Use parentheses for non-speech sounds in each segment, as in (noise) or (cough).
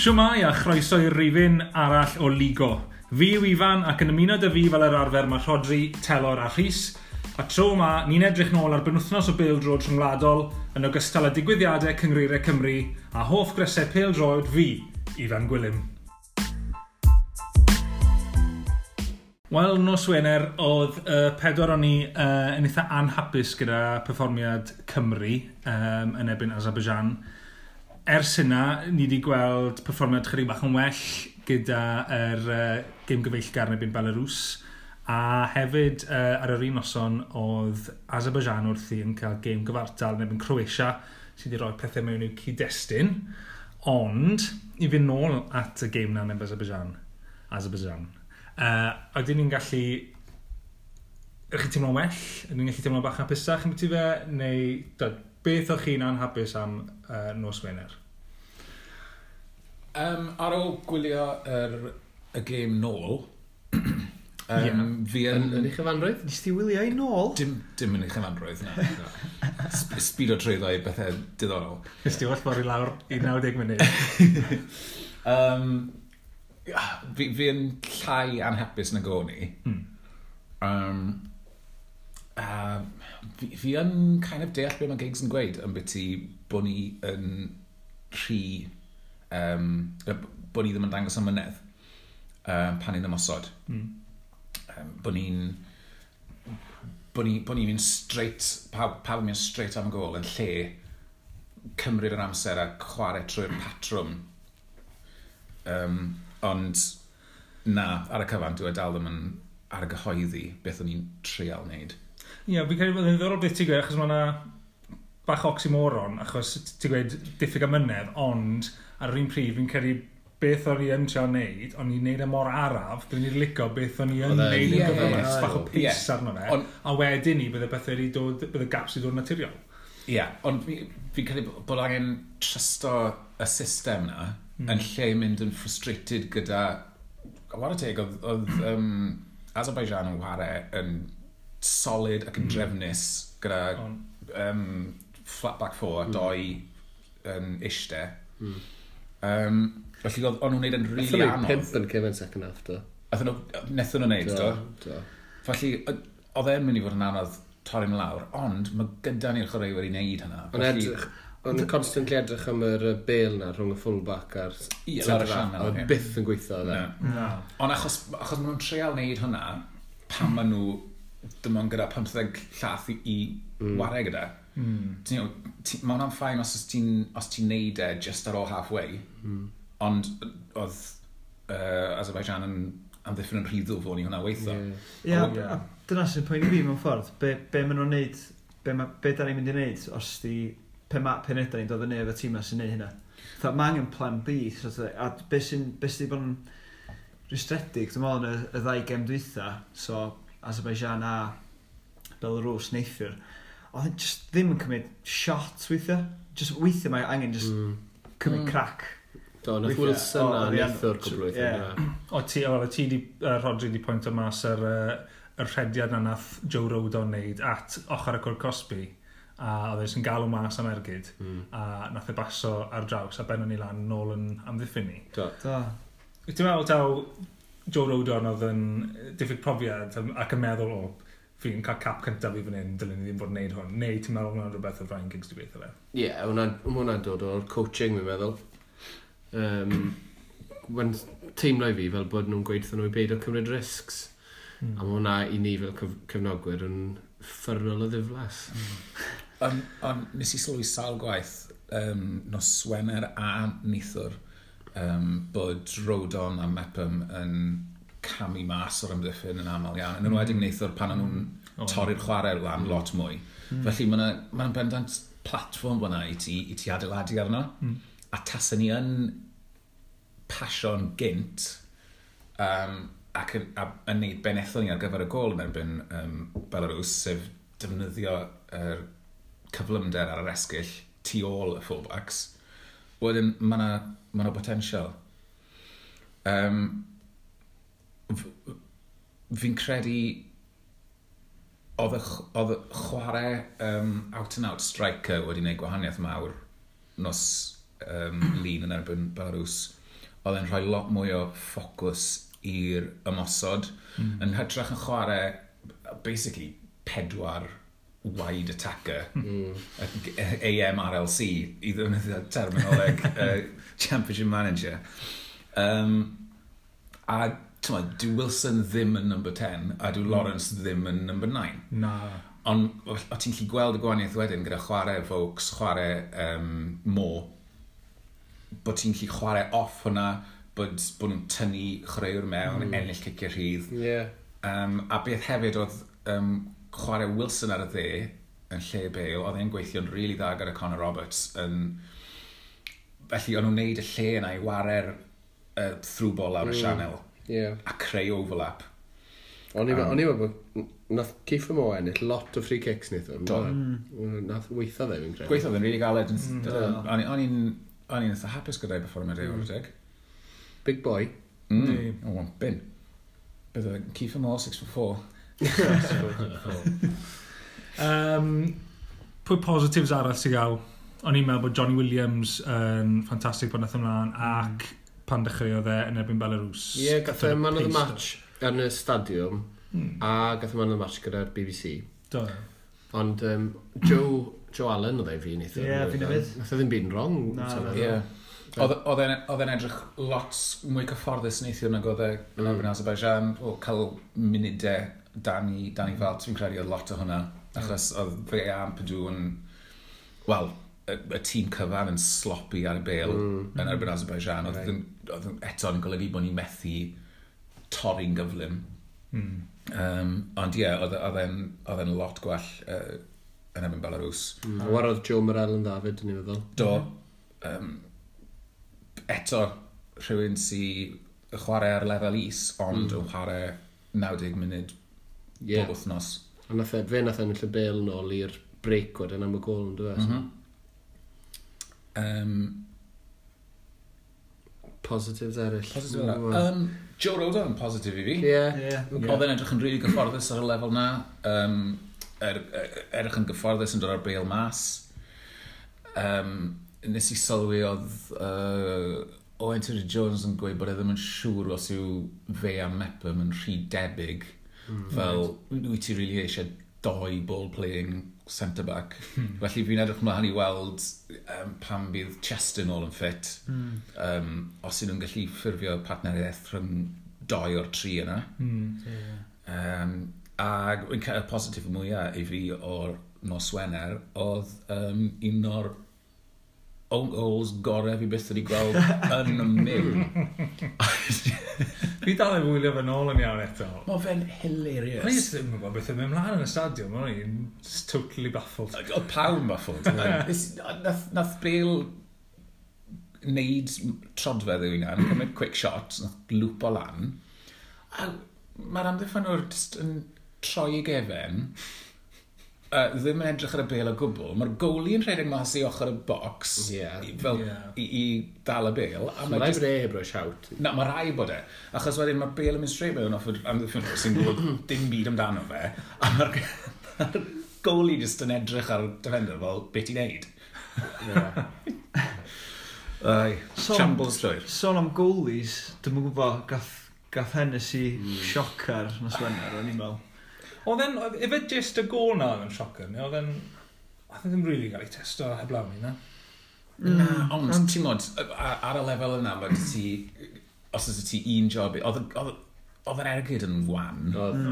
Siwmai a chroeso i'r rifin arall o Ligo. Fi yw Ifan ac yn ymuno dy fi fel yr arfer mae Rodri, Telor a Rhys. A tro yma, ni'n edrych nôl ar benwthnos o Bildroed rhyngwladol yn ogystal â digwyddiadau Cyngreiriau Cymru a hoff gresau Pildroed fi, Ifan Gwilym. Wel, nos Wener, oedd uh, pedwar o'n i uh, yn eitha anhapus gyda perfformiad Cymru um, yn ebyn Azerbaijan ers yna, ni wedi gweld perfformiad chydig bach yn well gyda yr uh, gym gyfeillgar neu byn Belarus. A hefyd uh, ar yr un noson oedd Azerbaijan wrthi yn cael gêm gyfartal neu byn Croatia sydd wedi rhoi pethau mewn i'w cyd-destun. Ond, i fynd nôl at y gêm na neu Azerbaijan, Azerbaijan. Uh, a dyn ni'n gallu Ydych chi'n teimlo'n well? Ydych chi'n gallu teimlo'n bach hapusach am ti fe? Neu, da, beth o'ch chi'n anhapus am uh, nos Wener? Um, ar ôl gwylio yr, y gêm nôl, (clears throat) um, yeah. fi yn... Yn eich yfanrwydd? Nes ti wylio i nôl? Dim, dim yn eich yfanrwydd, na. na. Sbid o treiddo i bethau diddorol. Nes ti wall ffordd i lawr i 90 munud. (laughs) um, fi, fi yn llai anhapus na goni. Hmm. Um, uh, fi, fi yn kind of deall beth mae gigs yn gweud yn beth i bod ni yn rhi um, bod ni ddim yn dangos ymynedd um, pan ni'n ymosod. Mm. Um, bod ni'n bod ni'n bod ni mynd straight, pawb, pawb mynd straight am gol yn lle cymryd yr amser a chwarae trwy'r patrwm. Um, ond na, ar y cyfan, dwi'n e dal ddim yn argyhoeddi beth o'n i'n trial wneud. Ie, yeah, fi'n credu bod yn ddiddorol beth ti'n gweud, achos mae yna bach oxymoron, achos ti'n gweud diffyg amynedd, ond ar yr un prif, fi'n credu beth o'n i yn trio wneud, o'n i'n neud e mor araf, dwi'n i'n licio beth o'n i yn e neud yn yeah, gyflymach, bach o pace arno fe, a wedyn ni bydde bethau wedi dod, bydde gaps i dod naturiol. Ie, yeah, ond fi'n credu bod angen trysto y system na, mm. yn lle mynd yn frustrated gyda, a war y teg, oedd, oedd um, Azerbaijan yn ware yn solid ac yn mm. drefnus gyda um, flat back four, mm. doi um, eistedd. Mm Um, felly oedd nhw'n neud yn rili really anodd. Nethon nhw'n pimp yn Kevin second half, do. Nethon nhw'n neud, do. do. Felly, oedd e'n mynd i fod yn anodd torri'n lawr, ond mae gyda ni'r chwaraewyr i wneud hynna. Ond edrych, Ond yn constantly edrych am yr bel na rhwng y fullback a'r centre-back. Oedd byth yn gweithio o dda. E. Ond achos, achos maen nhw'n treal wneud hynna, pan maen nhw dim ond gyda 15 llath i, i mm. wario gyda. Mm. Mae hwnna'n ffain os ti'n ti neud e just ar ôl halfway, mm. ond oedd uh, Azerbaijan yn amddiffyn yn rhy ddwfwn ni hwnna weithio. Ie, yeah. yeah, yeah. dyna sy'n pwynt i fi mewn ffordd. Be, be maen nhw'n neud, be, ma, be da ni'n mynd i neud os di pe ma, penedau ni'n dod yn efo tîm sy'n neud hynna. Tha, mae angen plan B, so, a be sy'n, beth sy'n bod yn rhystredig, dwi'n meddwl, y, y ddau gem dwytha, so Azerbaijan a Belarus neithiwr, oedd e yn just ddim yn cymryd shot weithio. Just weithio mae angen just mm. cymryd mm. crack. Do, nath Wilson a neithiwr cwbl weithio. O ti, o ti di, uh, Rodri di pwynt o mas ar uh, y rhediad na nath Joe Rodon wneud at ochr y cwr Cosby a oedd eisiau galw mas am ergyd mm. a nath e baso ar draws a benno ni lan nôl yn amddiffyn ni. Do. Do. Ti'n meddwl taw Joe Rodon oedd yn diffyg profiad ac yn meddwl o, fi'n cael cap cyntaf i fan hyn, dylen ni ddim fod yn neud hwn. Neu ti'n meddwl hwnna'n rhywbeth o Ryan Giggs di beth o fe? Ie, yeah, hwnna'n dod o'r coaching, mi'n meddwl. Um, when teimlo i fi fel bod nhw'n gweithio nhw i beidio cymryd risgs. Mm. A mae hwnna i ni fel cyf cyfnogwyr yn ffyrnol o ddiflas. Mm. Ond on, nes i sylwi sawl gwaith um, nos Wener a Nithwr um, bod Rodon a Mepham yn camu mas o'r ymddiffyn yn aml iawn. Yn enwedig mm. neithwr pan nhw'n oh. torri'r chwarae lan mm. lot mwy. Mm. Felly mae'n ma, bendant platform fyna i ti, i ti adeiladu arno. Mm. A tasyn ni yn pasio'n gynt um, ac yn, a, yn neud benethol ni ar gyfer y gol yn erbyn um, Belarus, sef defnyddio yr er cyflymder ar yr esgyll tu ôl y fullbacks wedyn mae yna ma, ma potensial. Um, fi'n credu oedd y, oedd y chwarae um, out and out striker wedi gwneud gwahaniaeth mawr nos um, lun yn erbyn Barws. Oedd e'n rhoi lot mwy o ffocws i'r ymosod. Mm. Yn hytrach yn chwarae, basically, pedwar wide attacker, mm. AMRLC, eh, i ddefnyddio terminoleg (laughs) uh, Championship Manager. Um, a tyma, dwi Wilson ddim yn number 10, a dwi hmm. Lawrence ddim yn number 9. Na. Ond o, o ti'n lli gweld y gwahaniaeth wedyn gyda chwarae Vokes, chwarae um, Mo, bod ti'n lli chwarae off hwnna, bod, bod nhw'n tynnu chreuwr mewn, mm. ennill cicio rhydd. Yeah. Um, a beth hefyd oedd um, chwarae Wilson ar y dde yn lle Bale, oedd e'n gweithio'n rili really dda gyda Conor Roberts yn... Felly, o'n nhw'n neud y lle yna i ware'r uh, through ball lawr y mm. sianel yeah. a creu overlap. O'n i'n um, bod, nath Keith Moore ennill lot o free kicks nid o'n. Do. Mm. Nath weitha dde fi'n credu. Gweitha dde'n rili galed. Mm. O'n i'n eitha hapus gyda'i performer mm. ei o'r deg. Big boy. Mm. Mm. Oh, bin. Bydd Kiefer Moore, 6 for 4 um, pwy positives arall sy'n gael? O'n i'n meddwl bod Johnny Williams yn um, ffantastig bod nath ymlaen mm. ac pan dechreuodd e yn erbyn Belarus. Ie, yeah, gath e man of the match yn y stadiwm hmm. a gath e man of the match gyda'r BBC. Do. Ond um, Joe, Joe Allen oedd ei fi neithio. E ie, fi'n nefyd. Nath e ddim byd yn wrong. Na, ie. E, oedd e'n edrych lot mwy cyfforddus neithio nag oedd e yn mm. Azerbaijan o cael munudau Danny, Danny Felt, fi'n credu oedd lot o hwnna, achos mm. oedd fe a Pidw yn, wel, y, y tîm cyfan yn sloppy ar y bel mm. yn erbyn Azerbaijan, oedd right. eto yn golygu bod ni'n methu torri'n gyflym. Mm. Um, ond ie, yeah, oedd e'n lot gwell uh, yn erbyn Belarus. Mm. Warodd Joe Morel yn David, ddafyd, ni'n meddwl. Do. Um, eto, rhywun sy'n chwarae ar lefel is, ond mm. yn chwarae 90 munud yeah. bob wythnos. A nath e, fe nath e ennill y bel yn ôl i'r break wedyn am y gol yn dweud. Mm -hmm. um, Positives eraill. Positives eraill. Um, Joe Roda yn positif i fi. Ie. Yeah. Yeah. Oedd e'n edrych yn rili really gyfforddus ar y lefel na. Um, er, er, edrych yn gyfforddus yn dod ar bail mas. Um, nes i sylwi oedd uh, Owen Terry Jones yn gweud bod e ddim yn siŵr os yw fe a Mepham yn rhy debyg Mm. Fel, wyt ti really eisiau doi ball-playing centre-back. Mm. Felly fi'n edrych mlaen i weld um, pam bydd Cheston all yn ffit. Mm. Um, os ydyn nhw'n gallu ffurfio partneriaeth rhwng doi o'r tri yna. Mm. Yeah. Um, ac y positif mwyaf i fi o'r nos Wener oedd um, un o'r own goals gorau fi byth wedi gweld (laughs) yn y mil. fi dal efo wylio fe nôl yn iawn eto. Mae fe'n hilarious. Mae'n just ddim yn gwybod beth yn mynd mlaen yn y stadiwm. Mae'n i'n totally baffled. Oedd pawb baffled. nath, nath Bale neud trodfedd yw yna. hynna, cymryd quick shot, nath lŵp o lan. A mae'r amddiffyn o'r just yn troi i gefen uh, ddim yn edrych ar y bel o gwbl, mae'r goli yn rhedeg mas i ochr y bocs yeah, i, fel, yeah. i, i dal y bel. A mae rhaid e bro siawt. Na, mae rai bod e. Achos wedyn mae'r bel yn mynd straight mewn off yr amddiffyn sy'n gwybod (laughs) dim byd amdano fe. A mae'r goli jyst yn edrych ar defender fel beth i'n neud. (laughs) Ai, so, shambles llwyr. Sôn am goalies, dwi'n gwybod gath, gath Hennessy mm. siocar nos Wener, o'n i'n meddwl. Oedd e'n, efe just y gol na oedd yn sioc yn, oedd e'n, oedd e'n ddim really gael ei testo heblaw ni na. Na, ond ti'n modd, ar y lefel yna, mae ti, os oes ti un job, oedd yr ergyd yn wan. Oedd.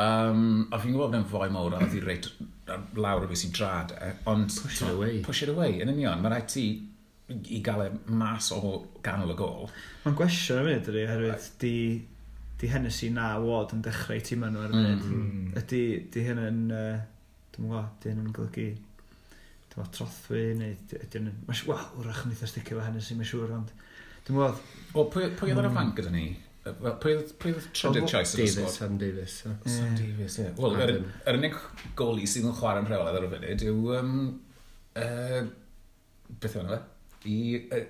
Um, a fi'n gwybod bod e'n fwy mawr a oedd i reit lawr o beth sy'n drad e, ond... Push it away. Push it away, yn union. Mae rhaid ti i gael e mas o ganol y gol. Mae'n gwestiwn yn mynd, ydy, oherwydd di di Hennessy na wod yn dechrau tîm nhw ar y munud. Mm. Ydy, di hyn yn, uh, dwi'n gwybod, di hyn yn golygu dyma trothwy, neu ydy hyn yn, mae'n siŵr, wow, wrach yn eitha sticio fe Hennessy, mae'n siŵr, ond dwi'n gwybod. O, pwy, pwy oedd ar y mm. fan gyda ni? Wel, pwy oedd trydydd choice yn y sgwad? Sam Davies. Sam Davies, ie. Wel, yr unig goli sydd yn chwarae'n rheolaidd ar y funud yw... Um, uh, beth yw hwnna fe? I uh,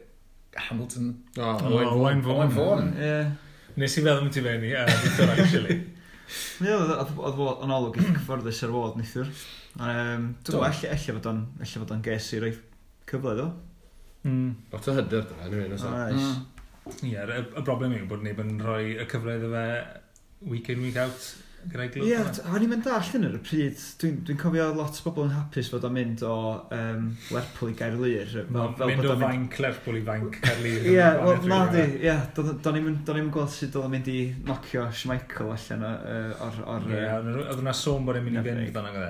Hamilton... O, Owen Fawn. Owen Fawn. Ie. Nes i feddwl mynd i fewn i Victor, actually. Ie, oedd fod yn olwg i cyfforddus ar fod Nithwr. Um, Dwi'n gwybod, efallai fod o'n, efallai fod o'n ges i roi cyfle iddo. Mm. Lot o hyder da, anyway, nes o. Hmm. Ie, y broblem yw bod neb yn rhoi y cyfle iddo fe week in, week out gyda glwb. Ie, yeah, o'n i'n mynd all yn yr y pryd. Dwi'n dwi cofio lot o bobl yn hapus fod o'n mynd o um, Lerpwl i Gair Lir. Mynd o fainc Lerpwl i fainc Gair Lir. Ie, na di. Ie, do'n i'n gweld sut oedd o'n mynd i nocio Schmeichel allan o'r... Ie, oedd yna sôn bod e'n mynd i fynd fan o'n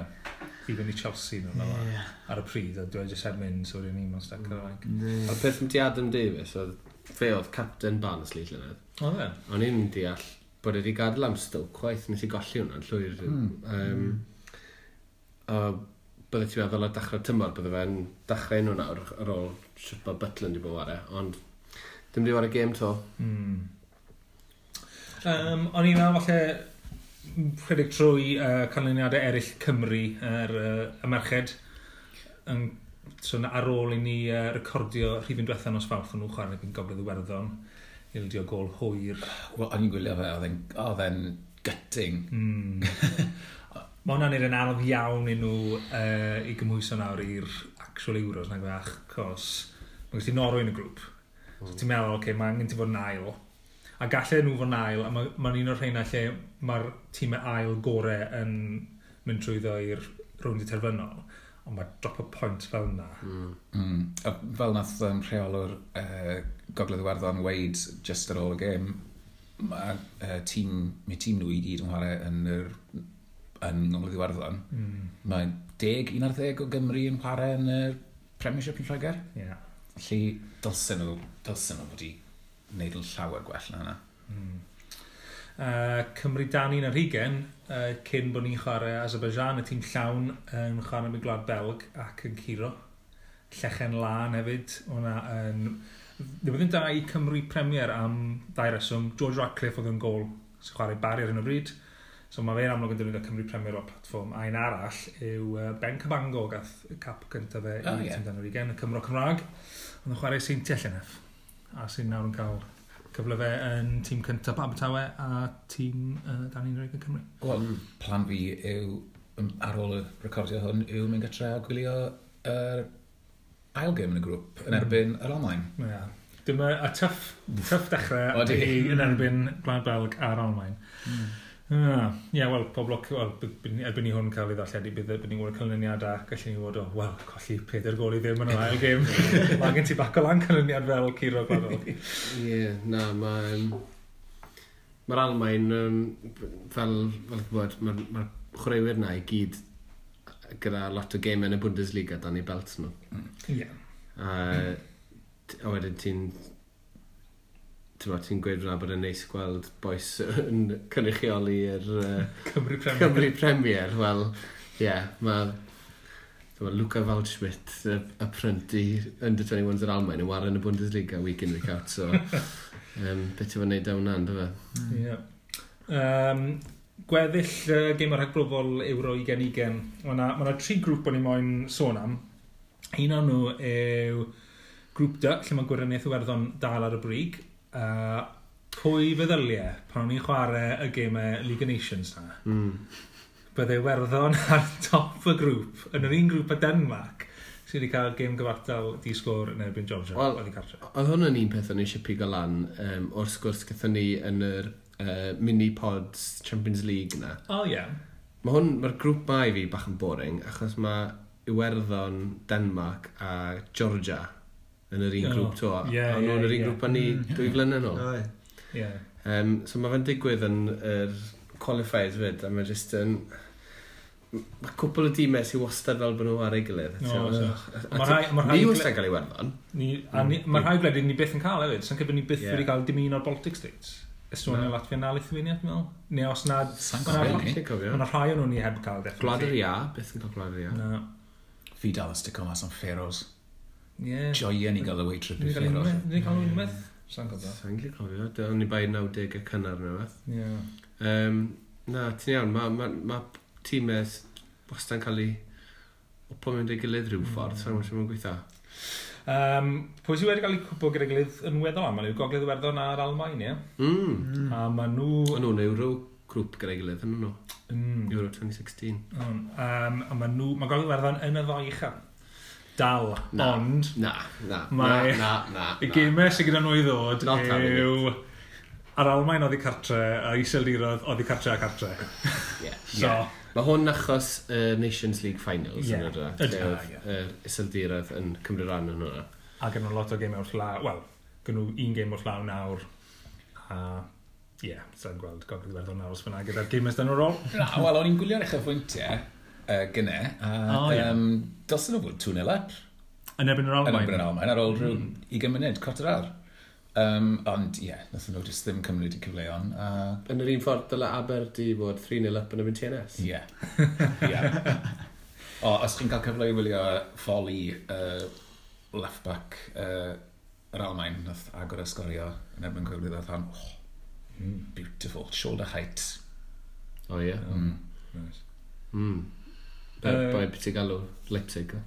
i fynd i Chelsea nhw'n yeah. ar y pryd, a dwi'n just mynd, so rydyn ni'n mynd stac ar y A'r peth yn ti Adam Davies, oedd fe oedd captain Barnsley llynedd. Oedd e? O'n i'n deall bod wedi gadael am Stoke chwaith, nes i golli hwnna'n llwyr. Mm. Um, a bydde ti'n meddwl o dechrau tymor, bydde fe'n dechrau nhw nawr ar ôl sut bod Butland i bod ware, ond dim di ware gêm to. Mm. Um, o'n i'n meddwl falle rhedeg trwy uh, canlyniadau eraill Cymru yr er, uh, merched yn, so ar ôl i ni uh, recordio rhifin diwethaf nos fawrth o'n nhw chwarae yn Gogledd Iwerddon ildio gol hwyr. Wel, o'n i'n gwylio fe, oedd e'n gutting. (laughs) Mm. Mae hwnna'n yn anodd iawn i nhw uh, i gymhwyso nawr i'r actual Euros na gwach, e? cos mae gen ti Norwy yn y grŵp. Mm. So hmm. ti'n meddwl, oce, okay, mae angen ti fod yn ail. A gallai nhw fod yn ail, a mae'n ma un o'r rheina lle mae'r tîmau ail gore yn mynd trwyddo i'r rwnd i terfynol ond mae drop a pwynt fel yna. Mm. Mm. A fel nath um, rheolwr uh, Gogledd Iwerddon weid just ar ôl y gêm, mae uh, tîm, mae tîm nhw i gyd yn chwarae yn yr yn Gogledd Iwerddon. Mm. Mae 10, 11 o Gymru yn chwarae yn y Premiership yn Lloegr. Yeah. Felly, dylsyn nhw, dylsyn nhw wedi wneud yn llawer gwell na hynna. Mm. Uh, Cymru dan un ar hugen, uh, cyn bod ni'n chwarae Azerbaijan, y tîm llawn yn chwarae mewn gwlad Belg ac yn Ciro. Llechen Lan hefyd, hwnna yn... Um, Ddiwedd yn da i Cymru Premier am ddau reswm. George Radcliffe oedd yn gol sy'n chwarae bari ar hyn o bryd. So mae fe'n amlwg yn dynnu'n Cymru Premier o'r platform. A un arall yw Ben Cabango gath y cap cyntaf fe oh, i yeah. Dan yr ugen, y Cymro Cymraeg. Ond yn chwarae Seinti Ellenef. A sy'n nawr yn cael cyfle fe yn tîm cyntaf Abertawe a tîm uh, Dan Unrhyw yn Cymru. Wel, plan fi yw ar ôl y recordio hwn yw mynd gytra a gwylio yr ail gêm yn y grŵp yn mm. erbyn yr Almain. Yeah. Dyma a tyff, tyff dechrau (laughs) i yn erbyn Gwlad Belg a'r Almain. Mm. Ah, ie, yeah, wel, pob lwc, wel, erbyn ni hwn cael ei ddarlledu, bydd erbyn ni weld canlyniad a gallu ni fod o, wel, colli peder gol i ddim yn yr ail gêm. (laughs) mae gen ti bac o lan canlyniad fel Ciro Gwadol. (laughs) Ie, yeah, na, mae... Um, mae'r Almain, um, fel, fel gwybod, mae'r ma chwaraewyr na i gyd gyda lot o game yn y Bundesliga dan i belt nhw. Mm. Ie. Yeah. A, a wedyn ti'n ti'n gweud rhywna bod yn neis gweld boes yn cynrychioli yr uh, (laughs) Cymru Premier. Cymru Premier. Wel, ie, yeah, mae ma Luca Waldschmidt, y, y print i under 21s yr Almain, yn war yn y Bundesliga week in, week out, so um, beth yw'n neud dawn na, ynddo fe? Ie. Um, gweddill uh, gêm o'r rhagbrofol Euro 2020, mae yna, ma tri grŵp o'n i moyn sôn am. Un o'n nhw yw grŵp D, lle mae gwirionedd Iwerddon dal ar y brig. Uh, pwy feddyliau pan o'n i'n chwarae y gemau League of Nations na? Mm. Bydde Iwerddon (laughs) ar top y grŵp, yn yr un grŵp a Denmark sydd wedi cael gêm gyfartal di sgôr yn erbyn Georgia. Wel, oedd hwn yn un peth o'n eisiau pigo lan um, o'r sgwrs gyda ni yn yr uh, mini-pods Champions League na. O, oh, ie. Yeah. Mae hwn, mae'r grŵp ma i fi bach yn boring, achos mae Iwerddon, Denmark a Georgia yn yr un oh, grŵp to. Ie, nhw'n yeah, yr un yeah. grŵp a ni mm. dwy flynedd nôl. Oh, yeah. um, so mae fe'n digwydd yn yr qualifiers fyd, a mae jyst yn... Mae cwpl o dîmau sy'n wastad fel bod nhw ar ei gilydd. No, mae rhai... Ni wastad gael ei werddon. Mae mm. rhai gwledydd ni byth yn cael hefyd, sy'n cefnod ni byth wedi cael dim un o'r Baltic States. Estonia, Latvia na Lithuania, dwi'n meddwl. Neu os na... Sa'n gofio ni. Mae rhai o'n nhw'n i heb cael, definitely. Gwlad yr ia, beth yn cael gwlad yr ia? Na. Fi dal ysdico mas am Feros. Ie. Joia ni gael y way trip i Feros. Ni'n cael nhw'n meth. Sa'n gofio. Sa'n gofio cofio. Dyna ni bai 90 y cynnar neu beth. Ie. Um, na, ti'n iawn. Mae ma, ma, ma tîmau wastad yn cael ei... Opo mewn ei gilydd rhyw hmm. ffordd. Sa'n gofio mae'n gweithio. Um, pwy sydd wedi cael eu cwpo gyda gilydd yn weddol am, yw Gogledd Iwerddon a'r Almain, ie? Mm. A maen nhw... Yn nhw'n Euro grŵp gyda'i gilydd, yn nhw? Mm. Euro 2016. Um, a maen nhw... Mae Gogledd Iwerddon yn y ddoi uchaf dal, na, ond... Na, na, mae, na, na, na. Y gemau sydd gyda nhw i ddod Not yw... Ar Almain oedd i cartre, a Iseldirodd oedd i cartre a cartre. Yeah. so, yeah. Mae hwn achos uh, Nations League Finals yeah. yn ydw. Ydy. Yr iseldiredd yn cymryd rhan yn hwnna. A gen nhw lot o gêm o'r llaw, wel, gen nhw un gêm o'r llaw nawr, a ie, yeah, sa'n gweld gogledd gwerth nawr os fyna gyda'r gym ysdyn o'r ôl. Na, wel, o'n i'n gwylio'r eich fwyntiau uh, gyne, a oh, yeah. um, dylsyn nhw fod 2-0 up. Yn ebyn yr Almain. Yn erbyn yr Almain, ar ôl rhyw hmm. 20 munud, cwrt yr awr. Um, ond ie, yeah, nath nhw jyst ddim cymryd i cyfleon. A... Uh... Yn yr un ffordd, dyle Aber di bod 3-0 up yn y TNS. Ie. Yeah. yeah. o, os chi'n cael cyfle i wylio ffoli uh, left-back uh, yr Almain, nath agor ysgorio yn erbyn cwyflydd oedd hon. oh, mm. beautiful, shoulder height. O oh, ie. Yeah. Mm. Nice. Mm. Uh, Bai beth i galw Leipzig,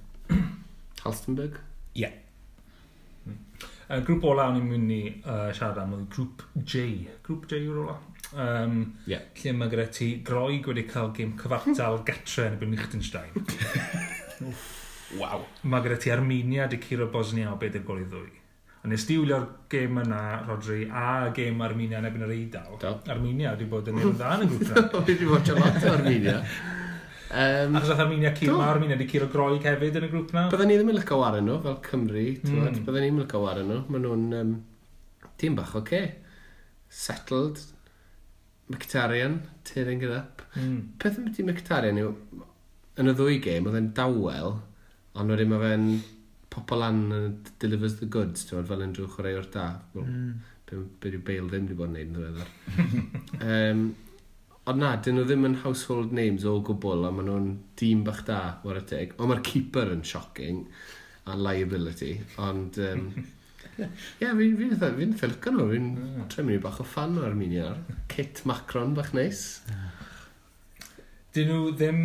(clears throat) Halstenberg? Ie. Yeah. Y grŵp ola o'n i'n mynd i uh, siarad am oedd grŵp J. Grŵp J yw'r ola. Um, yeah. Lle mae gyda ti groeg wedi cael gêm cyfartal gatre yn y byn Liechtenstein. (laughs) Waw. Mae gyda ti Armenia di curo Bosnia o beth y gol i ddwy. A nes di wylio'r gêm yna, Rodri, a gêm Armenia yn ebyn yr Eidal. Do. Armenia wedi bod yn un dda yn y grŵp yna. (laughs) Wedi bod lot o Armenia. (laughs) Um, Achos oedd Arminia Ciro, mae Arminia wedi Ciro Groig hefyd yn y grŵp na. Byddwn ni ddim yn lyco waren nhw, fel Cymru, mm. byddwn ni ddim yn lyco waren nhw. Maen nhw'n um, tîm bach, oce. Okay. Settled, Mkhitaryan, tearing it up. Mm. Peth am beth i yw, yn y ddwy gêm, oedd e'n dawel, ond wedyn mae fe'n popol an and delivers the goods, ti'n fel yn drwy chwarae o'r da. Mm. Be yw Bale ddim wedi bod yn neud yn ddiweddar. (laughs) um, Ond na, dyn nhw ddim yn household names o gwbl, a maen nhw'n dîm bach da, war y teg. Ond mae'r keeper yn shocking, a liability, ond... Um, (laughs) Ie, yeah, fi'n fi, fi, fi ffilco nhw, fi'n mm. trefnu bach o fan o Armenia. Kit Macron bach neis. Dyn nhw ddim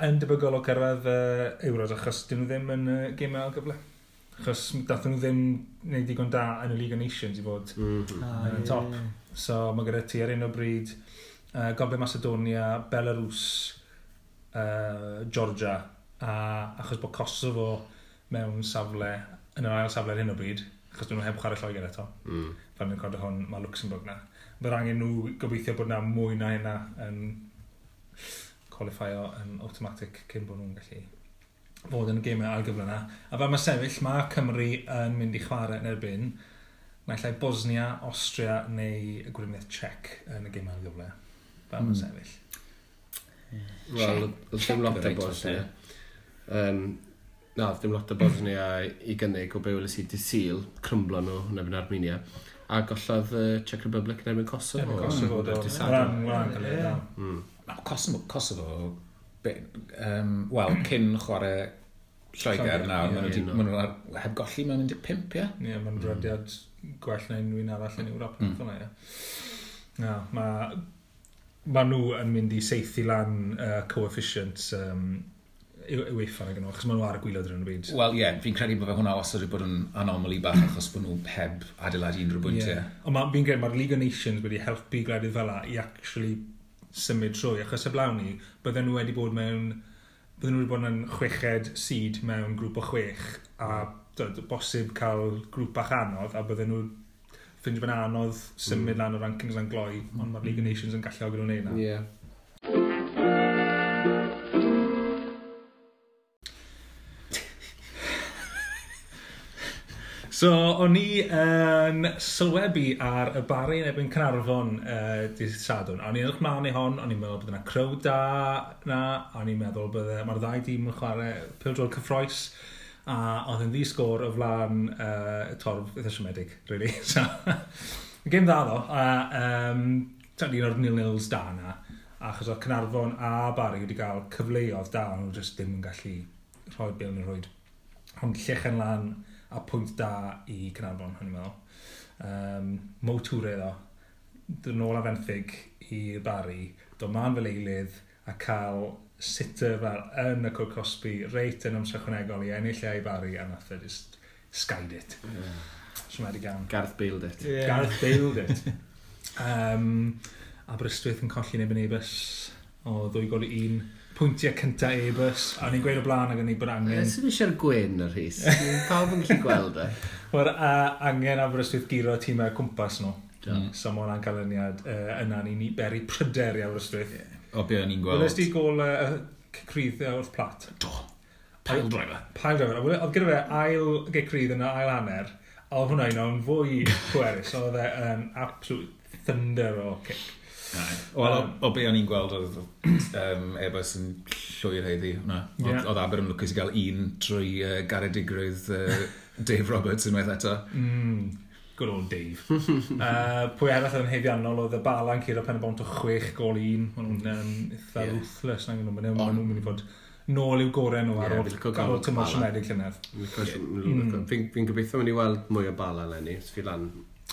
yn debygol o gyrraedd uh, Ewrod achos dyn nhw ddim yn uh, gemau o gyfle. Achos dath nhw ddim wneud digon da yn y League of Nations i fod mm -hmm. yn ah, top. So mae gyda ti ar un o bryd uh, Gobe Macedonia, Belarus, uh, Georgia, a achos bod Kosovo mewn safle, yn yr ail safle ar hyn o bryd, achos dyn nhw heb chwarae Lloegr eto, mm. fan ni'n codi hwn, mae Luxembourg na. Mae'r angen nhw gobeithio bod na mwy na hynna yn qualifio yn automatic cyn bod nhw'n gallu fod yn y gymau ar gyfle yna. A fel mae sefyll, mae Cymru yn mynd i chwarae yn erbyn naill ai Bosnia, Austria neu y Gwyrwiniaeth Czech yn y gymau ar gyfle pan mae'n hmm. sefyll. Wel, oedd ddim lot o Bosnia. Um, na, oedd ddim lot o Bosnia i gynnig o be welys i disil, crymblo nhw, yn fy'n Armenia. A gollodd uh, Czech Republic yn erbyn Kosovo. Erbyn Kosovo, do. Ran, ran. Hmm. Kosovo, Kosovo, um, wel, cyn chwarae Lloegr nawr, maen nhw wedi, heb golli mewn 15, ie? Ie, maen nhw'n hmm. brodiad gwell na unrhyw un arall yn Ewrop. Mm. Ie. Na, mae maen nhw yn mynd i seithi lan uh, coefficients um, UEFA na gynnwch, achos maen nhw ar y gwylod yn y byd. Wel, ie, yeah, fi'n credu bod fe hwnna os ydy bod yn anomaly bach achos bod nhw heb adeiladu unrhyw bwyntiau. Yeah. Ond ma, fi'n credu mae'r League of Nations wedi helpu gwledydd fel la i actually symud trwy, achos y blawn ni, bydden nhw wedi bod mewn bydden nhw wedi bod yn chweched seed mewn grŵp o chwech a bosib cael grŵp bach anodd a bydden nhw ffeindio fe'n anodd symud mm. lan o rankings yn gloi, ond mae'r League of mm. Nations yn gallu ogyn nhw'n neud na. Yeah. (laughs) So, o'n i yn um, sylwebu ar y bari yn ebyn Cynarfon uh, dydd Sadwn. O'n i'n edrych mlaen i hon, o'n i'n meddwl bod yna crew da na, o'n i'n meddwl bod mae'r ddau dîm yn chwarae pildrol cyffroes a oedd yn ddisgwr o flaen uh, torf eitha siomedig, really. (laughs) So, gêm dda ddo, a um, tan un o'r nil-nils da na, achos oedd Cynarfon a Bari wedi cael cyfleoedd da, ond nhw jyst ddim yn gallu rhoi bil yn rhoi. Ond llechen lan a pwynt da i Cynarfon, hynny'n meddwl. Um, Mo Tŵre ddo, dyn nôl a fenthyg i Bari, dod man fel eilydd a cael sitter fel yn y Cwr Cosby, reit yn amser chwanegol i ennill ei bari, a nath e just skyd it. Yeah. Swmedi gan. Gareth bailed it. Yeah. Gareth bailed it. um, Aberystwyth yn colli neb yn ebys o ddwy gol i un pwyntiau cynta ebys a ni'n gweud o blaen ac yn ei bod angen Ys ydych chi'n gwyn yr hys? (laughs) Pawb yn gallu gweld e? Wel, uh, angen Aberystwyth giro tîmau cwmpas nhw. Mm. Samon a'n cael yniad uh, yna ni'n beri pryder i Aberystwyth. Yeah o be o'n i'n gweld. Wnes di gol y uh, wrth plat? Do. Pile driver. Pile driver. Oedd gyda fe ail gecrydd yna, ail hanner, a oedd hwnna un o'n fwy pwerus. Oedd e yn absolute thunder o kick. Wel, um, o, o be o'n i'n gweld oedd um, Ebus yn llwyr heiddi. Oedd yeah. Oedd Aber yn lwcus i gael un trwy uh, garedigrwydd uh, Dave Roberts unwaith eto. Mm. Good old Dave. (laughs) uh, pwy arall yn heifiannol oedd y balan cyrra pen y bont o chwech gol un. Maen nhw'n um, eitha yeah. ruthless na'n gwneud. Maen nhw'n mynd i fod nôl i'w gorau nhw ar ôl tymor siomedig llynedd. Fi'n gobeithio mynd i weld mwy o balan lenni. Fi lan...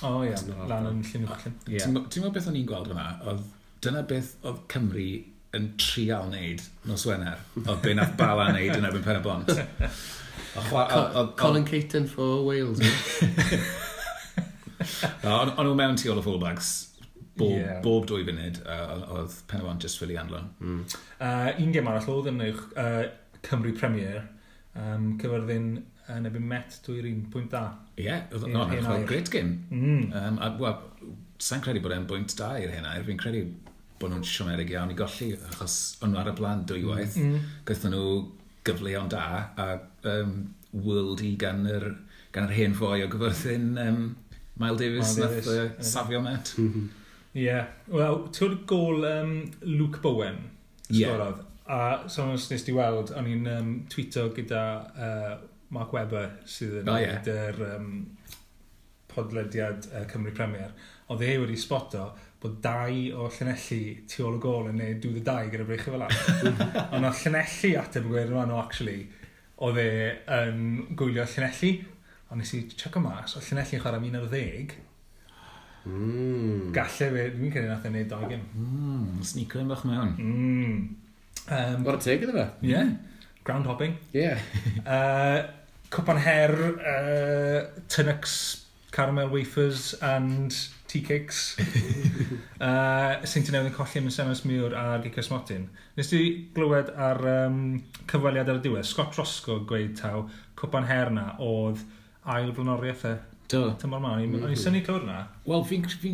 O ie, lan yn llynwchllyn. Ti'n meddwl beth o'n i'n gweld yma? Oedd dyna beth oedd Cymru yn trial wneud nos Wener. Oedd be nath Bala wneud yn erbyn Pen y Bont. (laughs) Colin Caton for Wales. (laughs) O'n nhw mewn tu ôl o fullbacks bob, yeah. bob dwy funud, uh, oedd Penwan just really anlon. Mm. Uh, un gem arall oedd yn eich uh, Cymru Premier, um, cyfyrddin yn ebyn met dwy'r 1.2. Ie, yeah, oedd yn o'r great game. Mm. Um, a, well, sa'n credu bod e'n bwynt da i'r hynna, fi'n credu bod nhw'n siomerig iawn i golli, achos o'n nhw ar y blaen dwywaith, mm. mm. gaethon nhw gyfleon da, a um, world i gan yr, gan yr hen fwy o gyfyrddin um, Miles Davis, Miles Davis. nath uh, safio met. Ie. (laughs) Yeah. Wel, ti'n gol um, Luke Bowen? Sgorodd. Yeah. A so nes di weld, o'n i'n um, tweeto gyda uh, Mark Webber sydd yn oh, yeah. yr um, podlediad uh, Cymru Premier. Oedd e wedi spoto bod dau o llynellu tu ôl y gol yn neud dwydd (laughs) y dau gyda breichu fel arall. Ond o llynellu ateb yn gweud, no, actually, oedd e yn gwylio llynellu, Ond nes i checo mas, o Llanelli yn chwarae am un ar ddeg. Mm. Galle fe, dwi'n credu nath e'n neud dau gym. Mm, sneaker yn bach mewn. Mm. Um, What a take iddo fe. Ie. Yeah. Ground hopping. Ie. (laughs) Yeah. uh, Cwpan her, uh, Tunnocks, caramel wafers and tea cakes. (laughs) uh, Saint Newydd yn colli yn Semes Miwr a Gica Smotin. Nes ti glywed ar um, cyfweliad ar y diwedd, Scott Roscoe gweud taw, cwpan her na oedd ail blynoriaeth e. Do. Tymor ma, o'n i'n mm-hmm. syni clywed na. Wel, fi'n fi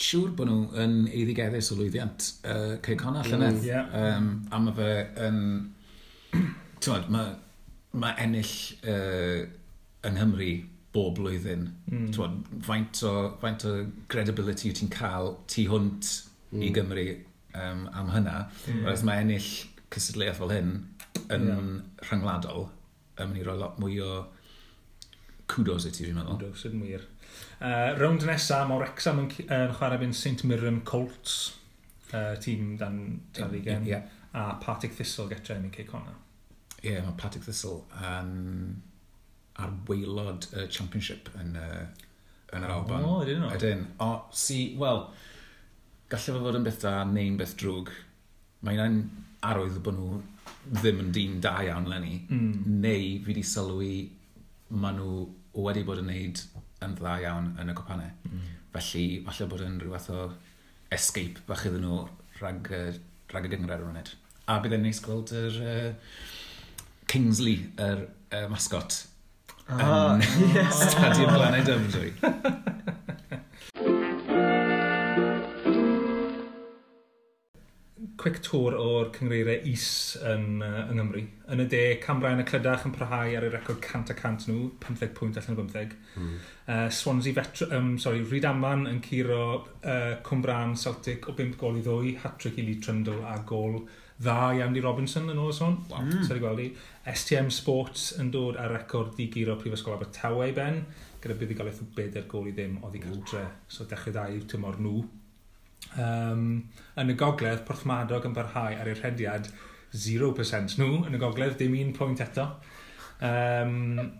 siŵr bod nhw yn eiddigeddus o lwyddiant uh, Cey Conna mm. Llynedd. Mm, yeah. um, a mae fe yn... (clears throat) Tywed, mae ma ennill uh, yng Nghymru bob blwyddyn. Mm. Tywed, faint, o, faint o credibility wyt ti'n cael tu hwnt mm. i Gymru um, am hynna. Mm. Whereas mae ennill cysadleuaeth fel hyn yn yeah. rhyngwladol yn mynd i roi lot mwy o kudos i ti, fi'n meddwl. Kudos, yn wir. Uh, rownd nesa, mae Wrexham yn yn chwarae byn St Mirren Colts, uh, tîm dan Tarigen, yeah. a Patrick Thistle getre yn Cey Connor. Ie, yeah, mae Patrick Thistle um, ar weilod uh, championship yn, uh, yn yr Alban. O, ydyn nhw? Ydyn. O, si, wel, gallai fod yn beth da neu'n beth drwg. mae'n ein arwydd bod nhw ddim yn dîm da iawn lenni. Mm. Neu fi wedi sylwi maen nhw wedi bod yn neud yn dda iawn yn y cwpanau. Mm. Felly, falle bod yn rhywbeth o escape bach iddyn nhw rhag, rhag y gyngred o'r wneud. A bydd e'n neis gweld yr uh, Kingsley, yr uh, mascot, ah, yn um, yes. (laughs) Stadion Blaned Ymdwy. (laughs) quick tour o'r cyngreiriau is yn, uh, yng Nghymru. Yn y de, Cambraen y Clydach yn parhau ar y record 100 a 100 nhw, 15 pwynt allan o 15. Mm. Uh, Swansea Vetro, um, sorry, Rydaman yn curo uh, Cwmbran Celtic o 5 gol i ddwy, hat-trick i Lee Trundle a gol dda i Andy Robinson yn ôl y sôn. Wow, mm. Sorry gweld i. STM Sports yn dod ar record di giro Prifysgol Abertawe i ben, gyda buddigolaeth o bedair gol i ddim oedd i cartre. So dechrau dau i'r tymor nhw Um, yn y gogledd, Porthmadog yn barhau ar eu rhediad 0% nhw. Yn y gogledd, dim un pwynt eto. Um,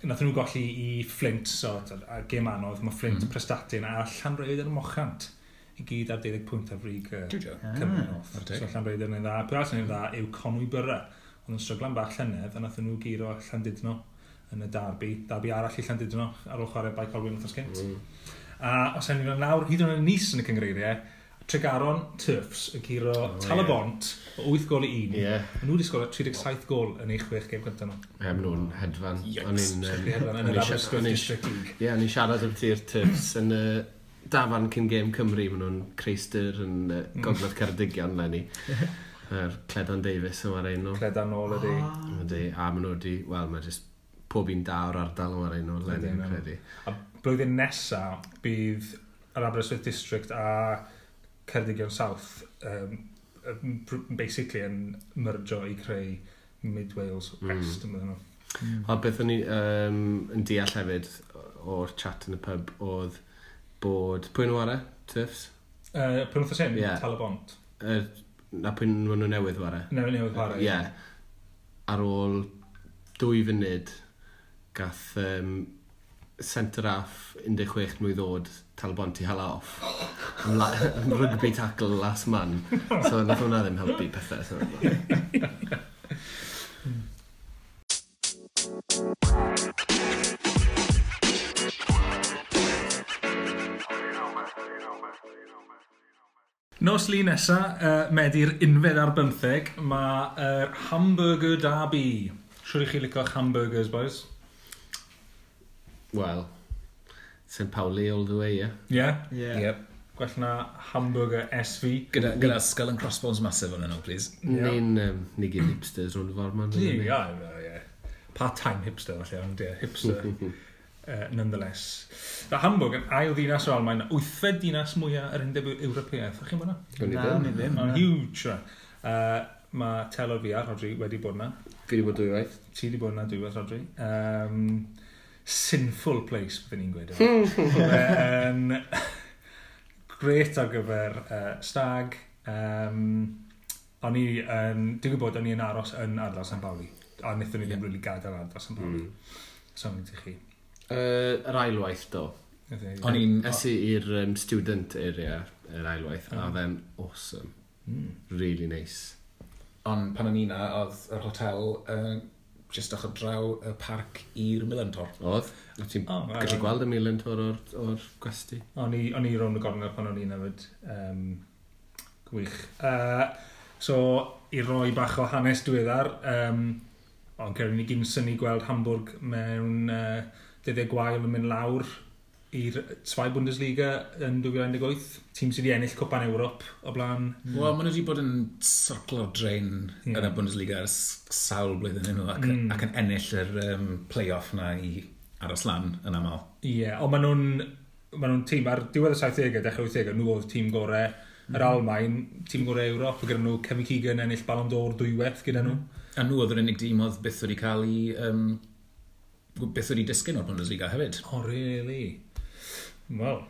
Nath nhw golli i Flint, so a gêm anodd, mae Flint mm. prestatyn a Llanreudd yn mochant i gyd ar 12 pwynt ar frig uh, Cymru North. Ah, so Llanreudd yn ei dda. Pwy arall yn ei dda yw Conwy Byrra. Ond yn stryglan bach llynedd, a nath nhw giro Llandudno yn y darbi, darbi arall i Llandudno ar ôl chwarae bai Colwyn wrth os gynt. Mm. A os e'n gwneud nawr, hyd yn oed nis yn y cyngreiriau, Tregaron Turfs yn curo oh, Talabont yeah. o 8 gol i 1. Yeah. Nhw wedi sgorio 37 gol yn ei chwech gêm gyntaf nhw. Ie, maen nhw'n hedfan. Yikes! Yn yr Aberystwyth District League. Ie, ni siarad ti'r Turfs yn y dafan cyn gêm Cymru. Maen nhw'n Creistyr yn uh, Gogledd Ceredigion lenni. Yr (laughs) Cledan Davies yma'r ein nhw. Cledan ôl ydi. Ydi, a maen nhw wedi, wel, mae jyst pob un da o'r ardal o'r un o'r lenni, credu. A blwyddyn nesaf bydd yr Aberystwyth District a Ceredigion South um, basically yn myrjo i creu Mid Wales mm. West. Mm. Mm. O, beth o'n i um, yn deall hefyd o'r chat yn y pub oedd bod... Pwy nhw ara? Tiffs? Uh, Pwy wrth hyn? Yeah. Talabont. Uh, na pwy nhw newydd wara? Newydd wara, ie. Ar ôl dwy funud gath um, centre half 16 mlynedd oed Talbont i hala off am, la, am rugby tackle last man so nath hwnna ddim helpu pethau so. Nos li nesa, uh, medi'r unfed ar bymtheg, mae uh, Hamburger Derby. Siwr i chi licio'ch hamburgers, boys? Wel, St Pauli all the way, ie. Yeah? Ie. Yep. Gwell na hamburger SV. Gyda, gyda skull and crossbones massive o'n nhw, please. Yeah. Ni'n um, ni gyd hipsters o'n fawr man. Ie, ie, ie. Part-time hipster, falle, ond ie, hipster. (laughs) uh, nonetheless. Da Hamburg yn ail ddinas o Almain, wythfed dinas mwyaf yr undeb Ewropeaidd. Ych chi'n bod na? Na, ni ddim. Mae'n huge. Uh, mae telo fi a Rodri, wedi bod na. Fi wedi bod dwy waith. Ti wedi bod na dwywaith, Rodri. Um, sinful place, byddwn ni'n gweud. Hmm. Yn (laughs) gret ar gyfer uh, stag. Um, o'n i, um, dwi'n gwybod o'n i yn aros yn Ardal San Pauli, a wnaethon ni ddim yeah. really gadael Ardal San Pauli. Mm. So, o'n ti chi. Uh, yr ailwaith, do. O'n i'n esu i'r um, student area, yr er ailwaith, mm. a hmm. fe'n awesome. Mm. Really nice. Ond pan o'n i na, oedd yr hotel uh, just ochr draw y parc i'r Milentor. Oedd. A ti'n oh, gallu right. gweld y Milentor o'r, or gwesti. O'n i, on i rown y gornel pan o'n i'n nefyd. Um, gwych. Uh, so, i roi bach o hanes diweddar, um, ond cewn ni gyn syni gweld Hamburg mewn uh, dyddiau gwael yn mynd lawr i'r Zwei Bundesliga yn 2018, tîm sydd wedi ennill Cwpan Ewrop o blaen. Mm. Wel, maen nhw wedi bod yn syrclo drain yeah. yn y Bundesliga ers sawl blwyddyn nhw ac, mm. ac yn ennill yr um, play-off na i aros lan yn aml. Ie, yeah, ond maen nhw'n ma nhw'n tîm ar diwedd y 70au, dechrau 80au, nhw oedd tîm gorau mm. yr Almain, tîm gorau Ewrop, gyda nhw Kevin Keegan ennill Ballon d'Or dwywaith gyda nhw. Hmm. A nhw oedd yr unig dîm oedd byth wedi cael ei... Um, byth wedi disgyn o'r Bundesliga hefyd. O, oh, really? Wel,